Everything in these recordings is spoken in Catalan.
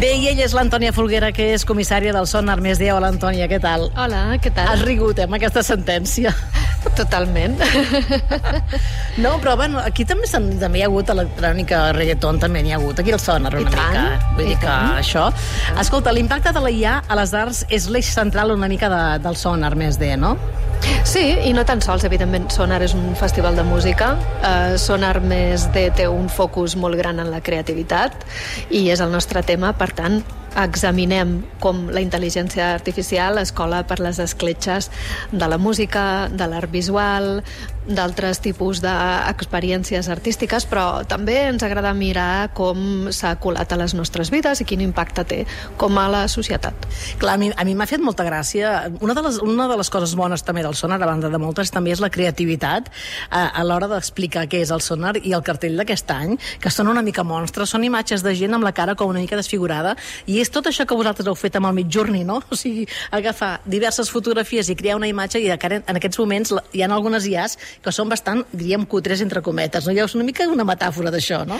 Bé, i ella és l'Antònia Folguera, que és comissària del Sonar Més Dia. Hola, Antònia, què tal? Hola, què tal? Has rigut, eh, amb aquesta sentència. Totalment. No, però bueno, aquí també, també hi ha hagut electrònica, reggaeton, també n'hi ha hagut. Aquí el Sonar una I tant, mica. Vull dir que tant. això... Escolta, l'impacte de la IA a les arts és l'eix central una mica de, del Sonar Més Dia, no? Sí, i no tan sols, evidentment, Sonar és un festival de música. Uh, Sonar més D té un focus molt gran en la creativitat i és el nostre tema, per tant, examinem com la intel·ligència artificial es cola per les escletxes de la música, de l'art visual, d'altres tipus d'experiències artístiques, però també ens agrada mirar com s'ha colat a les nostres vides i quin impacte té com a la societat. Clar, a mi, m'ha fet molta gràcia. Una de, les, una de les coses bones també del sonar, a banda de moltes, també és la creativitat a, a l'hora d'explicar què és el sonar i el cartell d'aquest any, que són una mica monstres, són imatges de gent amb la cara com una mica desfigurada, i és tot això que vosaltres heu fet amb el Midjourney, no? O sigui, agafar diverses fotografies i crear una imatge i en aquests moments hi ha algunes IAs que són bastant, diríem, cutres entre cometes, no? Hi ha una mica una metàfora d'això, no?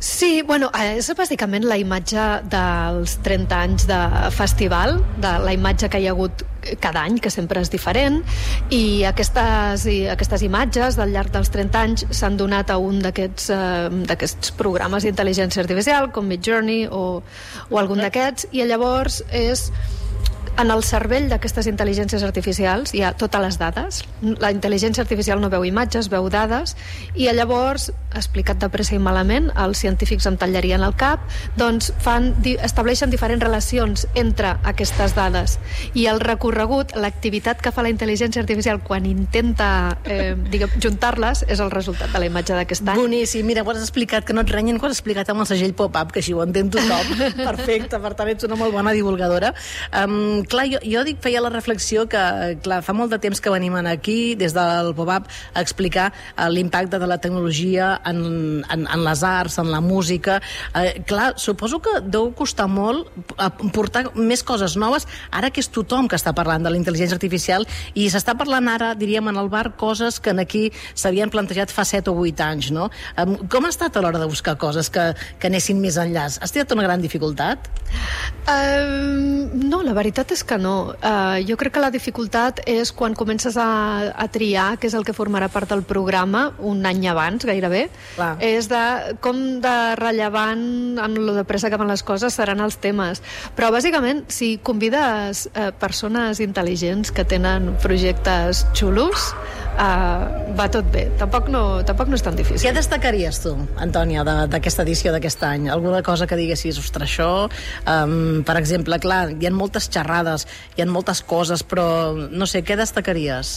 Sí, bueno, és bàsicament la imatge dels 30 anys de festival, de la imatge que hi ha hagut cada any, que sempre és diferent, i aquestes, i aquestes imatges del llarg dels 30 anys s'han donat a un d'aquests eh, d'aquests programes d'intel·ligència artificial, com Midjourney o, o algun d'aquests, i llavors és en el cervell d'aquestes intel·ligències artificials hi ha totes les dades. La intel·ligència artificial no veu imatges, veu dades, i llavors, explicat de pressa i malament, els científics em tallarien el cap, doncs fan, di, estableixen diferents relacions entre aquestes dades. I el recorregut, l'activitat que fa la intel·ligència artificial quan intenta eh, juntar-les, és el resultat de la imatge d'aquest any. Boníssim, mira, ho has explicat, que no et renyen, ho has explicat amb el segell pop-up, que així ho entén tothom. Perfecte, per tant ets una molt bona divulgadora. Um, clar, jo, jo dic, feia la reflexió que, clar, fa molt de temps que venim aquí, des del pop-up, a explicar uh, l'impacte de la tecnologia en, en, en les arts, en la música. Uh, clar, suposo que deu costar molt eh, portar més coses noves, ara que és tothom que està parlant de la intel·ligència artificial i s'està parlant ara, diríem, en el bar, coses que en aquí s'havien plantejat fa 7 o 8 anys, no? Um, com ha estat a l'hora de buscar coses que, que anessin més enllà? Has tingut una gran dificultat? Uh, no, la veritat és que no. Uh, jo crec que la dificultat és quan comences a, a triar què és el que formarà part del programa un any abans, gairebé. Clar. És de com de rellevant en lo de pressa que van les coses seran els temes. Però, bàsicament, si convides uh, persones intel·ligents que tenen projectes xulos, uh, va tot bé. Tampoc no, tampoc no és tan difícil. Què destacaries tu, Antònia, d'aquesta edició d'aquest any? Alguna cosa que diguessis, ostres, això... Um, per exemple, clar, hi ha moltes xerrades, hi ha moltes coses, però no sé, què destacaries?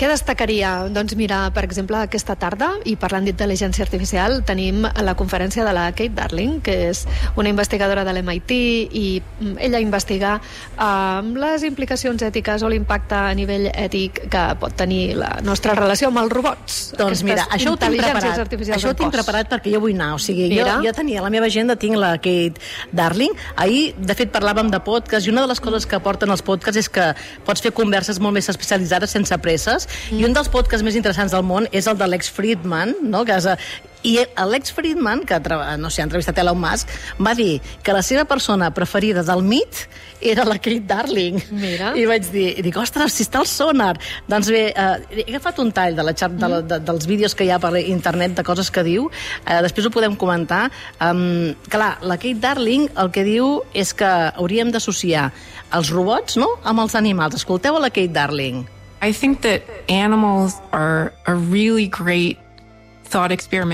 Què destacaria? Doncs mira, per exemple, aquesta tarda, i parlant d'intel·ligència artificial, tenim la conferència de la Kate Darling, que és una investigadora de l'MIT, i mm, ella investiga um, les implicacions ètiques o l'impacte a nivell ètic que pot tenir la nostra relació amb els robots. Doncs mira, això ho tinc preparat. Això ho tinc preparat perquè jo vull anar. O sigui, jo, Mira. jo tenia a la meva agenda, tinc la Kate Darling. Ahir, de fet, parlàvem de podcast i una de les coses que aporten els podcasts és que pots fer converses molt més especialitzades sense presses. Mm. I un dels podcasts més interessants del món és el de Lex Friedman, no? que és, eh, i Alex Friedman, que no sé, ha entrevistat Elon Musk, va dir que la seva persona preferida del MIT era la Kate Darling. Mira. I vaig dir, i dic, ostres, si està el sonar. Doncs bé, eh, he agafat un tall de la xat, de la, de, dels vídeos que hi ha per internet de coses que diu, eh, després ho podem comentar. Um, clar, la Kate Darling el que diu és que hauríem d'associar els robots no? amb els animals. Escolteu a la Kate Darling. I think that animals are a really great.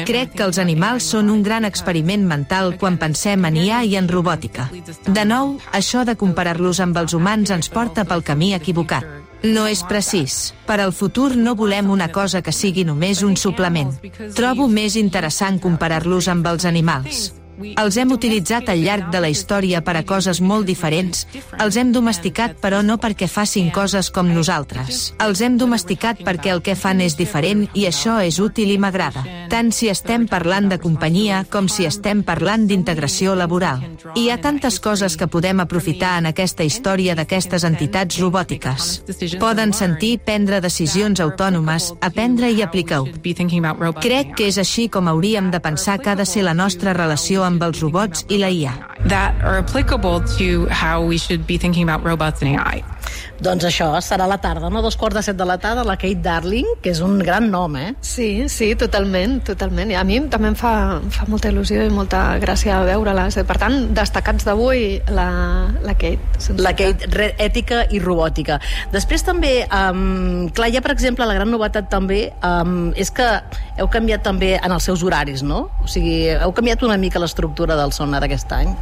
Crec que els animals són un gran experiment mental quan pensem en IA i en robòtica. De nou, això de comparar-los amb els humans ens porta pel camí equivocat. No és precís. Per al futur no volem una cosa que sigui només un suplement. Trobo més interessant comparar-los amb els animals. Els hem utilitzat al llarg de la història per a coses molt diferents. Els hem domesticat, però no perquè facin coses com nosaltres. Els hem domesticat perquè el que fan és diferent i això és útil i m'agrada. Tant si estem parlant de companyia com si estem parlant d'integració laboral. Hi ha tantes coses que podem aprofitar en aquesta història d'aquestes entitats robòtiques. Poden sentir, prendre decisions autònomes, aprendre i aplicar-ho. Crec que és així com hauríem de pensar que ha de ser la nostra relació amb els robots i la IA. That are applicable to how we should be thinking about robots and AI. Doncs això serà la tarda, no? Dos quarts de set de la tarda, la Kate Darling, que és un gran nom, eh? Sí, sí, totalment, totalment. I a mi també em fa, em fa molta il·lusió i molta gràcia veure-la. Per tant, destacats d'avui, la, la Kate. sense La Kate, re, ètica i robòtica. Després també, um, clar, ja per exemple, la gran novetat també um, és que heu canviat també en els seus horaris, no? O sigui, heu canviat una mica l'estructura del sonar aquest any.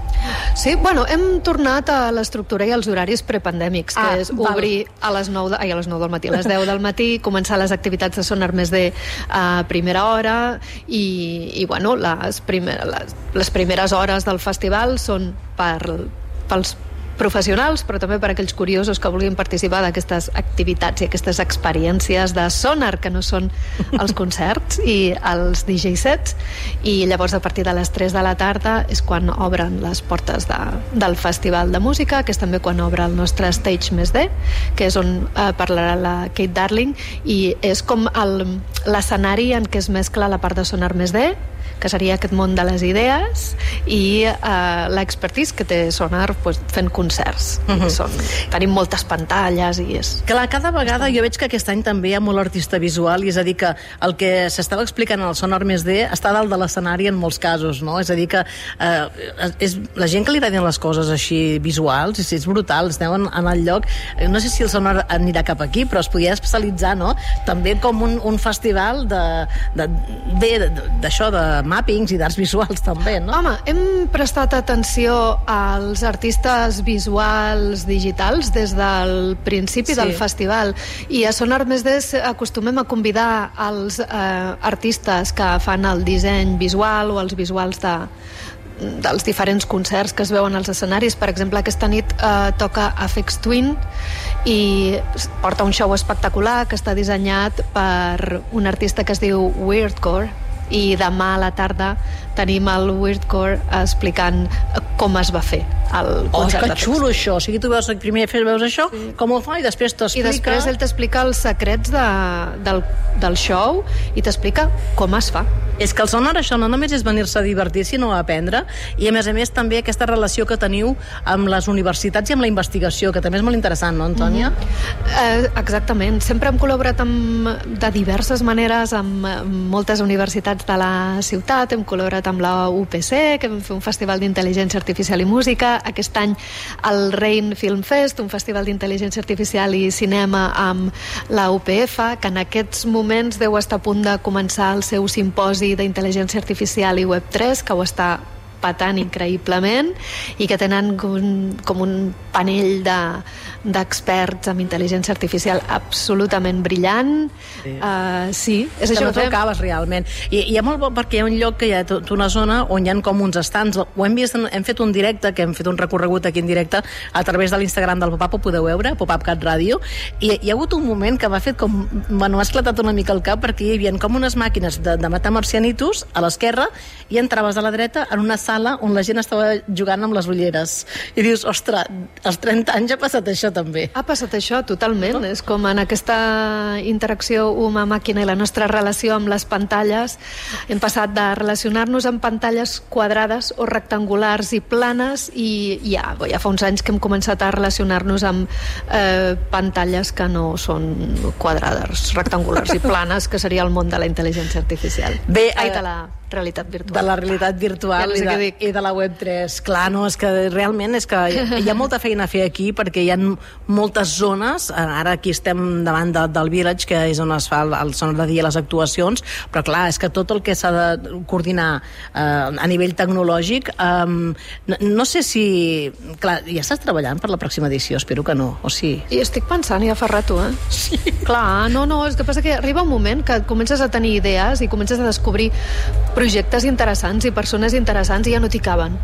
Sí, bueno, hem tornat a l'estructura i als horaris prepandèmics, que Ah, és. Obrir a les 9 de, ai, a les 9 del matí, a les 10 del matí, començar les activitats de Sonar Més de a primera hora i, i bueno, les, primer, les, les primeres hores del festival són per, pels professionals, però també per aquells curiosos que vulguin participar d'aquestes activitats i aquestes experiències de sonar, que no són els concerts i els DJ sets, i llavors a partir de les 3 de la tarda és quan obren les portes de, del Festival de Música, que és també quan obre el nostre Stage Més D, que és on eh, parlarà la Kate Darling, i és com l'escenari en què es mescla la part de sonar més D, que seria aquest món de les idees i eh, l'expertise que té Sonar pues, fent concerts. Uh -huh. Són, tenim moltes pantalles i és... Clar, cada vegada jo veig que aquest any també hi ha molt artista visual i és a dir que el que s'estava explicant el Sonar Més D està dalt de l'escenari en molts casos, no? És a dir que eh, és, la gent que li agraden les coses així visuals, és, és brutal, esteu en, en el lloc, eh, no sé si el Sonar anirà cap aquí, però es podria especialitzar, no? També com un, un festival de, de, bé, de- d'això, de mappings i d'arts visuals també, no? Home, hem prestat atenció als artistes visuals digitals des del principi Sí. del festival i a Sonar Més D acostumem a convidar els eh, artistes que fan el disseny visual o els visuals de, dels diferents concerts que es veuen als escenaris. Per exemple, aquesta nit eh, toca Afex Twin i porta un show espectacular que està dissenyat per un artista que es diu Weirdcore i demà a la tarda tenim el Weirdcore explicant com es va fer el Oh, concert que d'Afex xulo això! O sigui, tu veus, primer fes- veus això, sí. com ho fa, i després i t'explica... després ell t'explica els secrets de, del, del show i t'explica com es fa. És que el sonar això no només és venir-se a divertir, sinó a aprendre, i a més a més també aquesta relació que teniu amb les universitats i amb la investigació, que també és molt interessant, no, Antònia? Mm -hmm. Eh, exactament. Sempre hem col·laborat amb, de diverses maneres amb, amb moltes universitats de la ciutat. Hem col·laborat amb la UPC, que vam fer un festival d'intel·ligència artificial i música. Aquest any el Rain Film Fest, un festival d'intel·ligència artificial i cinema amb la UPF, que en aquests moments deu estar a punt de començar el seu simposi d'intel·ligència artificial i Web3, que ho està patant increïblement i que tenen un, com un panell de- d'experts amb intel·ligència artificial absolutament brillant. Sí, uh, sí és que això. no fem- realment. I, I hi ha molt bo perquè hi ha un lloc que hi ha tot una zona on hi ha com uns estants. Ho hem vist, hem fet un directe, que hem fet un recorregut aquí en directe a través de l'Instagram del Popap, ho podeu veure, PopapCat Ràdio, i hi ha hagut un moment que m'ha fet com... Bueno, m'ha esclatat una mica el cap perquè hi havia com unes màquines de, de matar marcianitos a l'esquerra i entraves a la dreta en una sala on la gent estava jugant amb les ulleres. I dius, ostres, als 30 anys ha passat això també. Ha passat això totalment, no? és com en aquesta interacció humà-màquina i la nostra relació amb les pantalles hem passat de relacionar-nos amb pantalles quadrades o rectangulars i planes i ja, ja fa uns anys que hem començat a relacionar-nos amb eh, pantalles que no són quadrades, rectangulars i planes, que seria el món de la intel·ligència artificial. Bé, Ai, eh, de la realitat virtual. de la realitat virtual Ja no sé dic. i de la Web3. Clar, no, és que realment és que hi ha molta feina a fer aquí perquè hi ha moltes zones, eh, ara aquí estem davant de, del Village, que és on es fa el, el son de dia les actuacions, però clar, és que tot el que s'ha de coordinar eh, a nivell tecnològic, eh, no, no sé si... Clar, ja estàs treballant per la pròxima edició? Espero que no, o sí? I estic pensant ja fa rato, eh? Sí. Clar, no, no, és que passa que arriba un moment que comences a tenir idees i comences a descobrir projectes interessants i persones interessants i ja no t'hi caben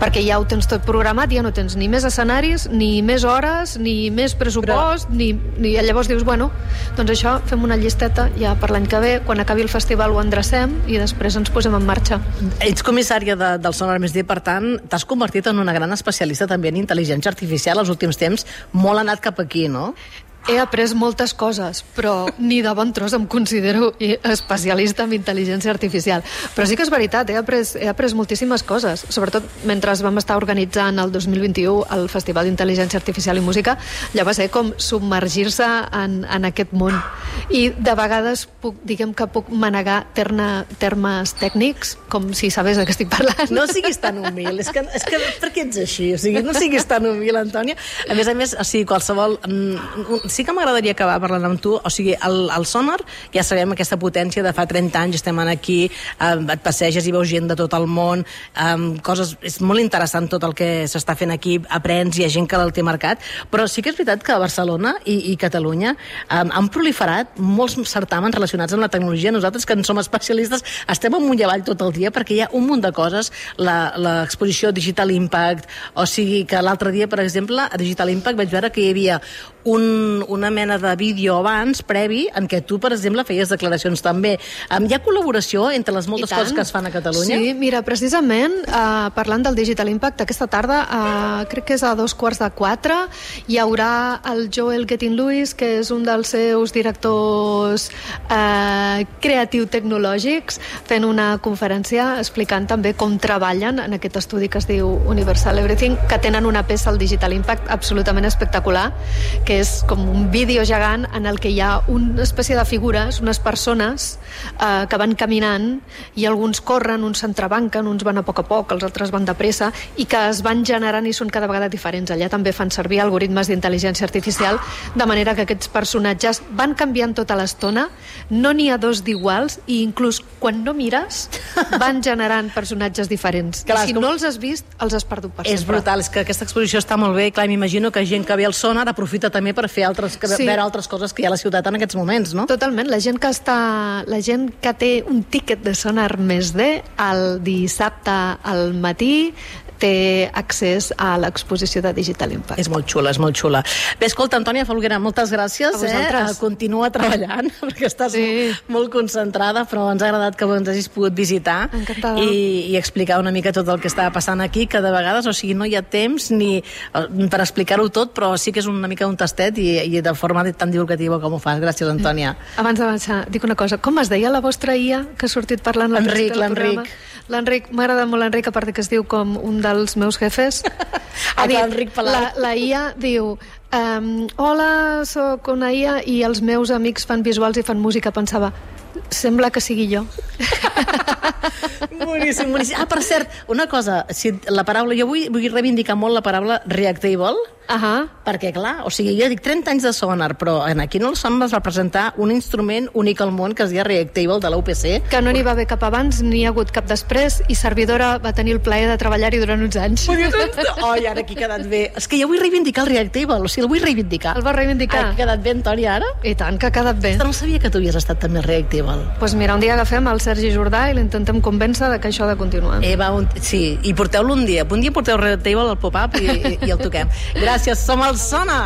perquè ja ho tens tot programat, ja no tens ni més escenaris, ni més hores, ni més pressupost, Però... ni, ni... llavors dius, bueno, doncs això, fem una llisteta ja per l'any que ve, quan acabi el festival ho endrecem i després ens posem en marxa. Ets comissària de, del Sonar Més D, per tant, t'has convertit en una gran especialista també en intel·ligència artificial els últims temps. Molt anat cap aquí, no? He après moltes coses, però ni de bon tros em considero especialista en intel·ligència artificial. Però sí que és veritat, he après, he après moltíssimes coses, sobretot mentre vam estar organitzant el 2021 el Festival d'Intel·ligència Artificial i Música, ja va ser com submergir-se en, en aquest món. I de vegades puc, diguem que puc manegar terna, termes tècnics, com si sabés de què estic parlant. No siguis tan humil, és que, és que per què ets així? O sigui, no siguis tan humil, Antònia. A més a més, o sigui, qualsevol... Mm, sí que m'agradaria acabar parlant amb tu, o sigui, el, el sonar, ja sabem aquesta potència de fa 30 anys, estem aquí, eh, et passeges i veus gent de tot el món, eh, coses... És molt interessant tot el que s'està fent aquí, aprens, hi ha gent que el té marcat, però sí que és veritat que Barcelona i, i Catalunya eh, han proliferat molts certàmens relacionats amb la tecnologia. Nosaltres, que en som especialistes, estem amunt i avall tot el dia perquè hi ha un munt de coses, l'exposició Digital Impact, o sigui que l'altre dia, per exemple, a Digital Impact vaig veure que hi havia un, una mena de vídeo abans, previ, en què tu, per exemple, feies declaracions també. Um, hi ha col·laboració entre les moltes coses que es fan a Catalunya? Sí, mira, precisament, uh, parlant del Digital Impact, aquesta tarda, uh, crec que és a dos quarts de quatre, hi haurà el Joel Getting Lewis, que és un dels seus directors uh, creatiu-tecnològics, fent una conferència explicant també com treballen en aquest estudi que es diu Universal Everything, que tenen una peça al Digital Impact absolutament espectacular, que és com un vídeo gegant en el que hi ha una espècie de figures, unes persones eh, que van caminant i alguns corren, uns s'entrebanquen, uns van a poc a poc, els altres van de pressa i que es van generant i són cada vegada diferents. Allà també fan servir algoritmes d'intel·ligència artificial de manera que aquests personatges van canviant tota l'estona, no n'hi ha dos d'iguals i inclús quan no mires van generant personatges diferents. Clar, I si com... no els has vist, els has perdut per sempre. És brutal, és que aquesta exposició està molt bé, clar, m'imagino que gent que ve al sonar aprofita també també per fer altres, sí. veure altres coses que hi ha a la ciutat en aquests moments, no? Totalment. La gent que està... La gent que té un tíquet de sonar més D el dissabte al matí té accés a l'exposició de Digital Impact. És molt xula, és molt xula. Bé, escolta, Antònia Folguera, moltes gràcies. A eh? Continua treballant, perquè estàs sí. molt, molt concentrada, però ens ha agradat que ens hagis pogut visitar Encantada. i, i explicar una mica tot el que estava passant aquí, que de vegades, o sigui, no hi ha temps ni eh, per explicar-ho tot, però sí que és una mica un tastet i, i de forma tan divulgativa com ho fas. Gràcies, Antònia. Abans d'avançar, dic una cosa. Com es deia la vostra IA que ha sortit parlant Enric, l'Enric. L'Enric, m'agrada molt l'Enric, a part que es diu com un dels meus jefes. ha dit, La, la IA diu um, hola, sóc una IA i els meus amics fan visuals i fan música. Pensava, sembla que sigui jo. boníssim, boníssim. Ah, per cert, una cosa, si la paraula, jo vull, vull reivindicar molt la paraula reactable, Uh -huh. Perquè, clar, o sigui, jo dic 30 anys de sonar, però en aquí no el son va presentar un instrument únic al món que es deia Reactable de l'UPC. Que no n'hi va haver cap abans, ni hi ha hagut cap després, i Servidora va tenir el plaer de treballar-hi durant uns anys. Oh, i ara aquí ha quedat bé. És que jo vull reivindicar el Reactable, o sigui, el vull reivindicar. El va reivindicar? Ha quedat bé, Antònia, ara? I tant, que ha quedat bé. no sabia que tu havies estat també Reactable. Doncs pues mira, un dia agafem el Sergi Jordà i l'intentem convèncer de que això ha de continuar. Eh, va, un... Sí, i porteu-lo un dia. Un dia porteu Reactable al pop-up i, i, i el toquem. Gràcies, som els Sonar.